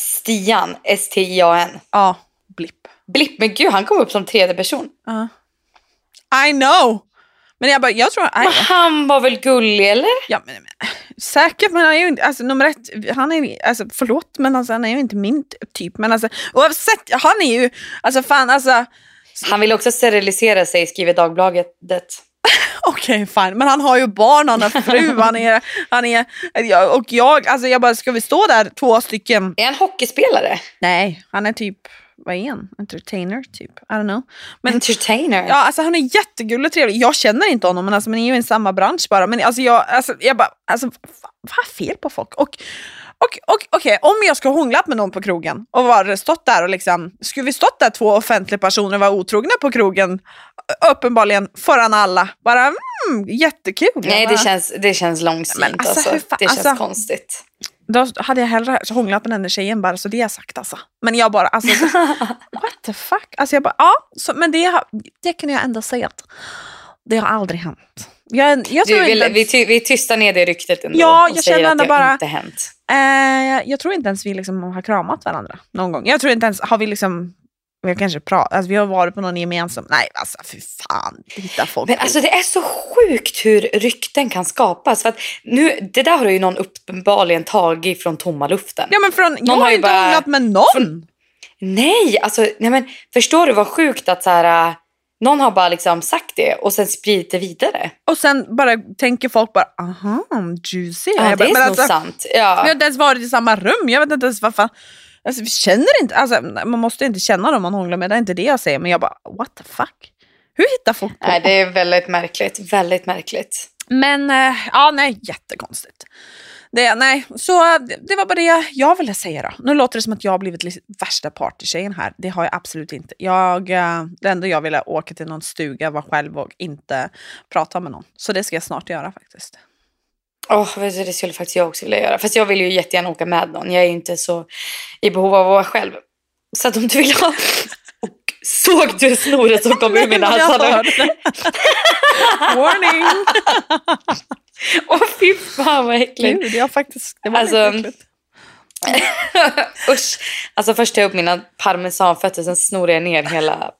Stian, S-T-I-A-N. Ja, Blipp. Blipp, men gud han kom upp som tredje person. Ja. I know! Men jag bara, jag tror, Men han var väl gullig eller? Ja, men, men, säkert, men han är ju inte, alltså nummer ett, han är, alltså förlåt, men alltså, han är ju inte min typ. Men alltså, oavsett, han är ju, alltså fan, alltså, Han vill också sterilisera sig, skriver Dagbladet. Okej fine, men han har ju barn, han har fru, han är, han är, och jag, alltså jag bara, ska vi stå där två stycken? Är han hockeyspelare? Nej, han är typ, vad är han? Entertainer typ, I don't know. Men Entertainer? Ja, alltså han är jättegullig och trevlig. Jag känner inte honom, men, alltså, ni är ju i samma bransch bara. Men alltså jag, alltså, jag bara, alltså, vad är fel på folk? Och, och, och okej, om jag skulle hånglat med någon på krogen och var, stått där och liksom, skulle vi stått där två offentliga personer och vara otrogna på krogen, uppenbarligen föran alla, bara mm, jättekul. Nej, det känns, det känns långsynt. Men alltså, alltså, fan- det känns alltså- konstigt. Då hade jag hellre hånglat med den där tjejen bara, så det jag sagt alltså. Men jag bara, alltså, så, what the fuck? Alltså jag bara, ja, så, men det, det kan jag ändå säga att det har aldrig hänt. Jag, jag tror Du, inte vi, ens, vi, ty, vi tystar ner det ryktet ändå Ja, och jag säger känner att det bara- inte hänt. eh, jag tror inte ens vi liksom har kramat varandra någon gång. Jag tror inte ens, har vi liksom, vi har kanske pratat, alltså vi har varit på någon gemensam, nej alltså fy fan, det hittar folk Men alltså det är så sjukt hur rykten kan skapas. För att nu, det där har ju någon uppenbarligen tagit från tomma luften. Ja men från, jag någon har har ju inte bara- hånglat med någon. Nej, alltså nej men, förstår du vad sjukt att så här, någon har bara liksom sagt det och sen spridit det vidare. Och sen bara tänker folk bara, aha, juicy. Ja, Jag det bara, är men nog alltså, sant. Vi har Ja. inte ens varit i samma rum. Jag vet inte ens vad fan. Alltså, vi känner inte, alltså, man måste inte känna dem man hånglar med, det är inte det jag säger. Men jag bara, what the fuck? Hur hittar folk på? Nej, det är väldigt märkligt. Väldigt märkligt. Men, eh, ja nej, jättekonstigt. Det, nej, så det, var bara det jag ville säga då. Nu låter det som att jag har blivit värsta partytjejen här. Det har jag absolut inte. Jag, eh, det enda jag ville åka till någon stuga, vara själv och inte prata med någon. Så det ska jag snart göra faktiskt. Oh, det skulle faktiskt jag också vilja göra. Fast jag vill ju jättegärna åka med någon. Jag är ju inte så i behov av att vara själv. Så att om du vill ha... Såg du snoret som kom ur Jag halsar nu? Warning! Åh fy fan vad äckligt. Gud, jag faktiskt, det var Alltså, äckligt. Usch. Alltså först tar jag upp mina parmesanfötter, sen snor jag ner hela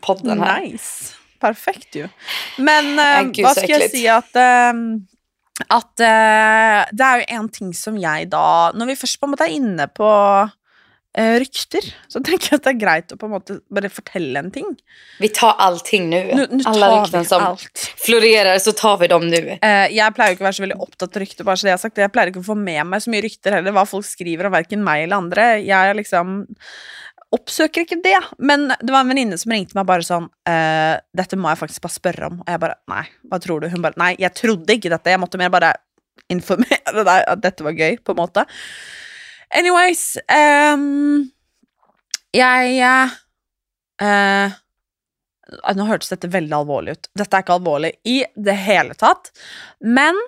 podden här. Nice. Perfekt ju. Men Nej, eh, gud, vad ska jag säga att, ehm, att eh, det är en ting som jag idag, när vi först var inne på rykter, så tenker jeg at det er greit å på en måte bare fortelle en ting. Vi tar allting nu. Nå, nå Alla tar rykten vi som alt. florerar så tar vi dem nu. Eh, jeg pleier jo ikke å være så veldig opptatt av rykter, bare så det jeg har sagt. Jeg pleier ikke å få med meg så mye rykter heller, hva folk skriver om verken meg eller andre. Jeg liksom oppsøker ikke det. Men det var en venninne som ringte meg bare sånn eh, Dette må jeg faktisk bare spørre om. Og jeg bare Nei, hva tror du? Hun bare Nei, jeg trodde ikke dette. Jeg måtte mer bare informere deg at dette var gøy, på en måte. Anyways ehm, Jeg eh, Nå hørtes dette veldig alvorlig ut. Dette er ikke alvorlig i det hele tatt. Men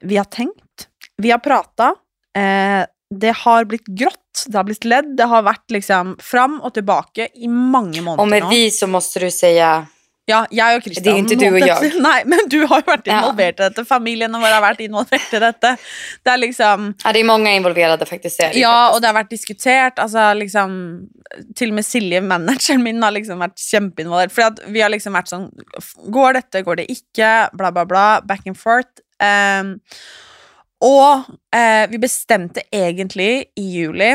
vi har tenkt, vi har prata. Eh, det har blitt grått, det har blitt ledd, det har vært liksom fram og tilbake i mange måneder Och med vi så måste du säga Ja, jeg og Kristian. Det er ikke du og jeg. Nei, men du har jo vært Ja. i dette. Familien vår har vært involvert i dette. Det er liksom Ja, det är många involverade faktiskt. Är Ja, faktiskt. og det har vært diskutert. Altså, liksom, til og med Silje, manageren min, har liksom vært kjempeinvolvert. For at vi har liksom vært sånn Går dette, går det ikke? Bla, bla, bla. Back and forth. Um, og eh, vi bestemte egentlig i juli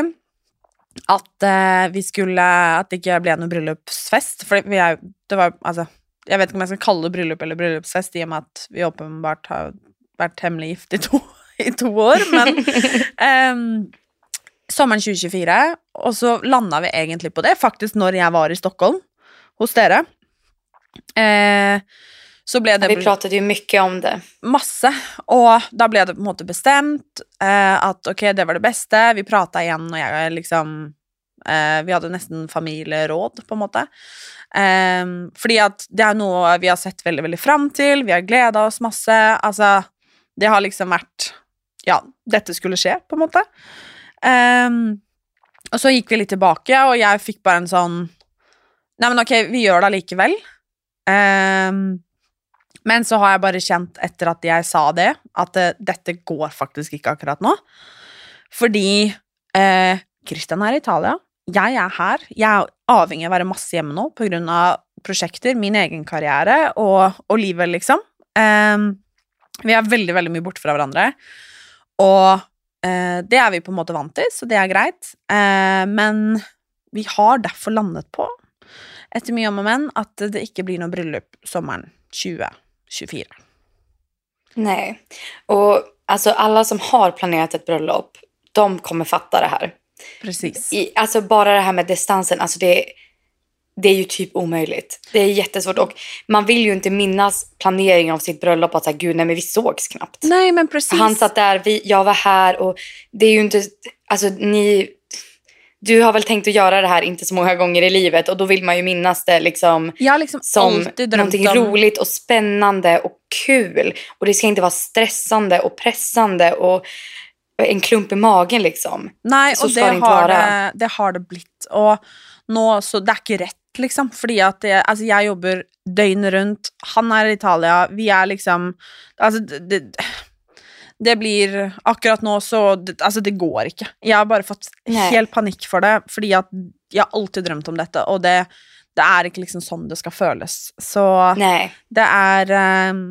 at eh, vi skulle At det ikke ble noe bryllupsfest. For vi er, det var altså Jeg vet ikke om jeg skal kalle det bryllup eller bryllupsfest, i og med at vi åpenbart har vært hemmelig gift i to, i to år. Men Ehm, sommeren 2024, og så landa vi egentlig på det, faktisk når jeg var i Stockholm hos dere. Eh, så ble det Vi pratade ju mycket om det. masse, og da ble det på en måte bestemt eh, at ok, det var det beste. Vi prata igjen, og jeg liksom eh, Vi hadde nesten familieråd, på en måte. Eh, fordi at det er noe vi har sett veldig, veldig fram til. Vi har gleda oss masse. Altså, det har liksom vært Ja, dette skulle skje, på en måte. Eh, og så gikk vi litt tilbake, og jeg fikk bare en sånn Nei, men ok, vi gjør det allikevel. Eh, men så har jeg bare kjent etter at jeg sa det, at uh, eh, dette går faktisk ikke akkurat nå. Fordi eh, Christian er i Italia, jeg er her. Jeg er avhengig av å være masse hjemme nå på av prosjekter, min egen karriere og, og livet, liksom. Um, vi er veldig, veldig mye borte fra hverandre. Og uh, det er vi på en måte vant til, så det er greit. Uh, men vi har derfor landet på, etter mye om og men, at det ikke blir noe bryllup sommeren 2024. Nej. Och altså, alla som har planerat ett bröllop, de kommer fatta det här. Precis. I, alltså bara det här med distansen, alltså det, det är ju typ omöjligt. Det är jättesvårt och man vill ju inte minnas planeringen av sitt bröllop att säga gud nej men vi sågs knappt. Nej, men precis. Han satt där, vi, jag var här och det är ju inte, alltså ni, du har väl tänkt att göra det här inte så många gånger i livet och då vill man ju minnas det liksom liksom som någonting om... roligt och spännande och kul. Och det ska inte vara stressande och pressande och en klump i magen liksom. Nei, Så skal det det har det, det har det blitt. Og nå, så det er ikke rett, liksom. Fordi at det, altså, jeg jobber døgnet rundt. Han er i Italia. Vi er liksom Altså, det, det, blir Akkurat nå så det, Altså, det går ikke. Jeg har bare fått Nei. helt panikk for det, fordi at jeg har alltid drømt om dette, og det, det er ikke liksom sånn det skal føles. Så Nej. det er ehm,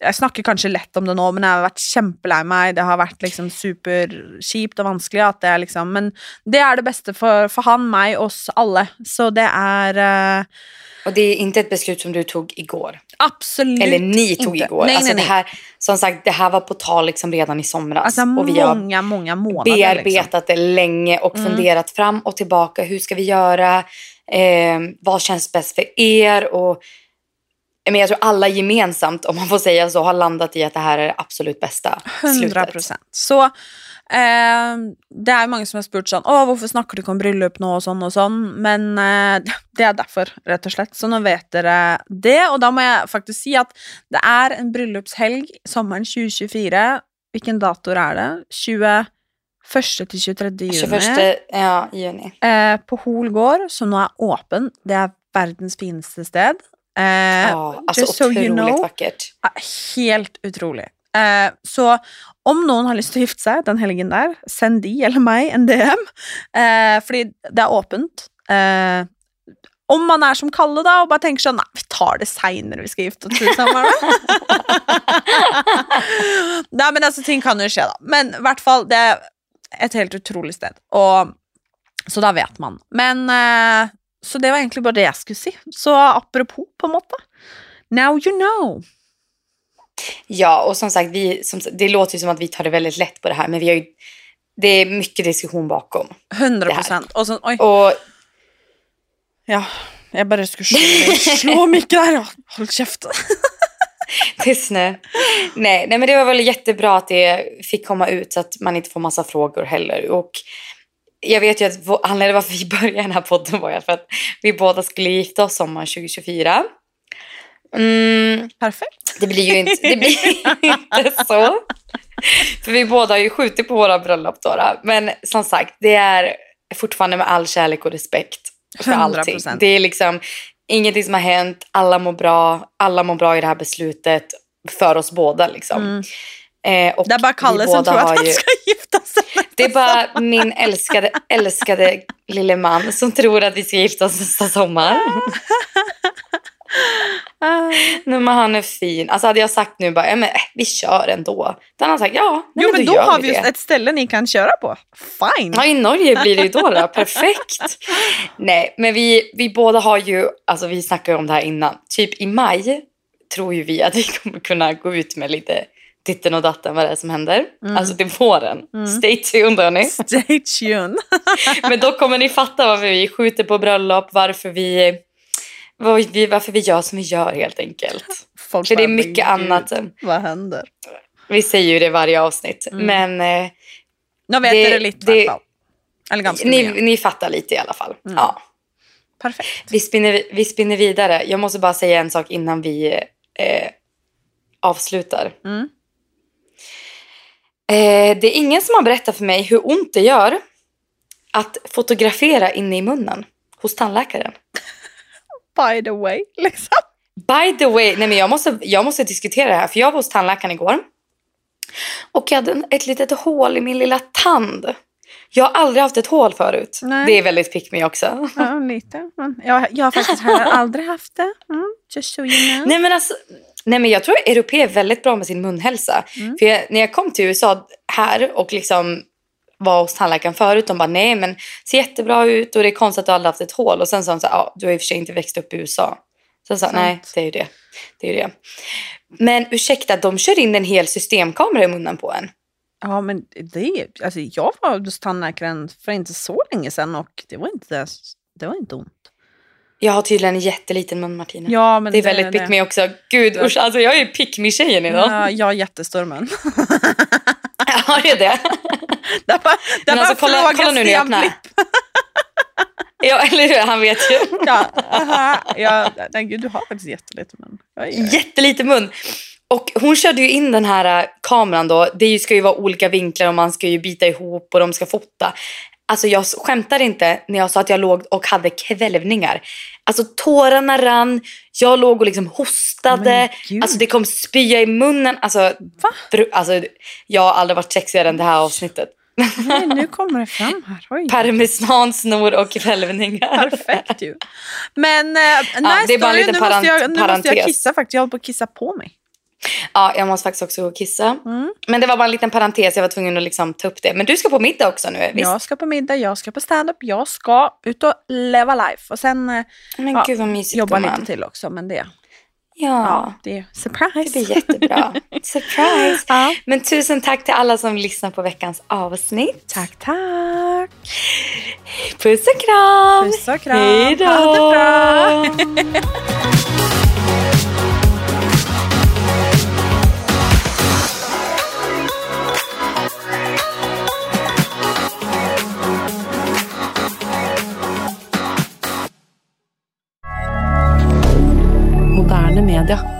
Jeg snakker kanskje lett om det nå, men jeg har vært kjempelei meg. Det har vært liksom superkjipt og vanskelig. At det er liksom, men det er det beste for, for han, meg, oss alle. Så det er eh, Och det är inte ett beslut som du tog igår. absolutt Eller ni tog inte. igår. Nej, alltså nej, Det nej. här, som sagt, det här var på tal liksom redan i somras. Alltså och vi har många, många månader. bearbetat det länge och Mm. funderat fram och tillbaka. Hur ska vi göra? Eh, vad känns bäst för er? Och, men jag tror alla gemensamt, om man får säga så, har landat i att det här är det absolut bästa 100 slutet. Så eh, det jo mange som har spurt sånn Å, hvorfor snakker du ikke om bryllup nå, og sånn og sånn? Men eh, det er derfor, rett og slett. Så nå vet dere det. Og da må jeg faktisk si at det er en bryllupshelg sommeren 2024. Hvilken datoer er det? 21. til 23. juni. 21 ja, juni. Eh, på Hol gård, som nå er åpen. Det er verdens fineste sted. Eh, Ja, alltså just so you otroligt know. vackert. er helt utrolig. Eh, så om noen har lyst til å gifte seg den helgen der, send de eller meg en DM. Eh, fordi det er åpent. Eh, om man er som Kalle da, og bare tenker sånn Nei, vi tar det seinere, vi skal gifte oss sommer. Nei, men altså, ting kan jo skje, da. Men i hvert fall, det er et helt utrolig sted. Og Så da vet man. Men eh, Så det var egentlig bare det jeg skulle si. Så apropos, på en måte. Now you know. Ja, och som sagt, vi, som, det låter ju som att vi tar det väldigt lätt på det här, men vi har ju, det är mycket diskussion bakom. 100 prosent. Og sånn Oi. Och Ja. Jeg bare skulle slå, mikken der. Ja. Hold kjeft. tyst nu. Nej, nej, men det var väl jättebra att det fick komma ut så att man inte får massa frågor heller. Och jag vet ju att anledningen varför vi började den här podden var ju för att vi båda skulle gifta oss sommaren 2024. Mm, Perfekt. Det blir ju inte, det blir inte så. För vi båda har ju skjutit på våra bröllop då. Men som sagt, det är fortfarande med all kärlek och respekt för 100%. allting. Det är liksom ingenting som har hänt. Alla mår bra. Alla mår bra i det här beslutet för oss båda liksom. Mm. Eh, och Det er bare vi Kalle som båda tror har at han ju- skal gifte seg. Det är bara min älskade, älskade lille man som tror att vi ska gifta oss nästa sommar. Ah. Nej, men han är fin. Alltså hade jag sagt nu bara, ja, men, äh, vi kör ändå. Då hade han sagt, ja, nej, Jo, men då gör har vi vi det. jo et ställe ni kan kjøre på. Fine. Ja, i Norge blir det ju då. då. Perfekt. Nej, men vi, vi båda har ju, alltså vi snackade ju om det här innan. Typ i maj tror ju vi att vi kommer kunna gå ut med lite titten och datten vad det är som händer. Mm. Alltså till våren. Mm. Stay tuned hörni. Stay tuned. Men då kommer ni fatta varför vi skjuter på bröllop, varför vi, varför vi gör som vi gör helt enkelt. Folk För det är mycket "Men gud, annat. Vad händer? Vi säger ju det i varje avsnitt. Mm. Men eh, Nå vet Det- dere litt, i det- hvert fall. Eller ganske ni, ni fattar lite i alla fall. Mm. Ja. Perfekt. Vi spinner, vi spinner vidare. Jag måste bara säga en sak innan vi eh, avslutar. Mm. Eh, det är ingen som har berättat för mig hur ont det gör att fotografera inne i munnen hos tandläkaren. By the way, liksom. By the way, nej men jag, måste, jag måste diskutera det här för jag var hos tandläkaren igår. Och jag hade ett litet hål i min lilla tand. Jag har aldrig haft ett hål förut. Nej. Det är väldigt pick me också. Ja, lite. Jag, jag har faktiskt aldrig haft det. Mm, just so you know. Nej men alltså, nej men jag tror att europeer är väldigt bra med sin munhälsa. Mm. För jag, när jag kom till USA här och liksom var hos tandläkaren förut, de bara nej men ser jättebra ut och det är konstigt att du aldrig haft ett hål. Och sen sa de så här, ja du har i och för sig inte växt upp i USA. Så jag sa, nej det är ju det. det, är ju det. Men ursäkta, de kör in en hel systemkamera i munnen på en. Ja, men det, alltså, jag var hos tandläkaren för inte så länge sedan och det var inte, det var inte ont. Jag har tydligen en jätteliten mun Martina. Ja, men det är väldigt pick me också. Gud usch, alltså jag är pick me tjejen idag. Ja, jag har jättestor mun. Har du det? Det bara, det bara alltså, kolla- kolla nu när jag öppnar. ja eller hur, han vet ju. Ja, aha, ja, nej, gud, du har faktiskt jättelite mun. Jätteliten mun. Och hon körde ju in den här äh, kameran då. Det ska ju vara olika vinklar och man ska ju bita ihop och de ska fota. Alltså jag skämtar inte när jag sa att jag låg och hade kvällningar. Alltså tårarna rann, jag låg och liksom hostade. Alltså det kom spya i munnen. Alltså, alltså jag har aldrig varit sexigare än det här avsnittet. Nej, nu kommer det fram här. Oj. Parmesan, snor och kvällningar. Perfekt ju. Men eh, nice det är bara en nu, måste jag, nu måste jag kissa faktiskt. Jag håller på att kissa på mig. Ja, jag måste faktiskt också kissa. Mm. Men det var bara en liten parentes, jag var tvungen att liksom ta upp det. Men du ska på middag också nu, visst? Jag ska på middag, jag ska på stand-up, jag ska ut och leva life. Och sen eh, Men Ja, gud vad mysigt jobba gumman. lite till också. Men det, Ja, ja, det är det surprise. blir jättebra. Surprise! Ja. Men tusen tack till alla som lyssnar på veckans avsnitt. Tack, tack. Puss och kram! Puss och kram. Hej då! Ha det bra. media.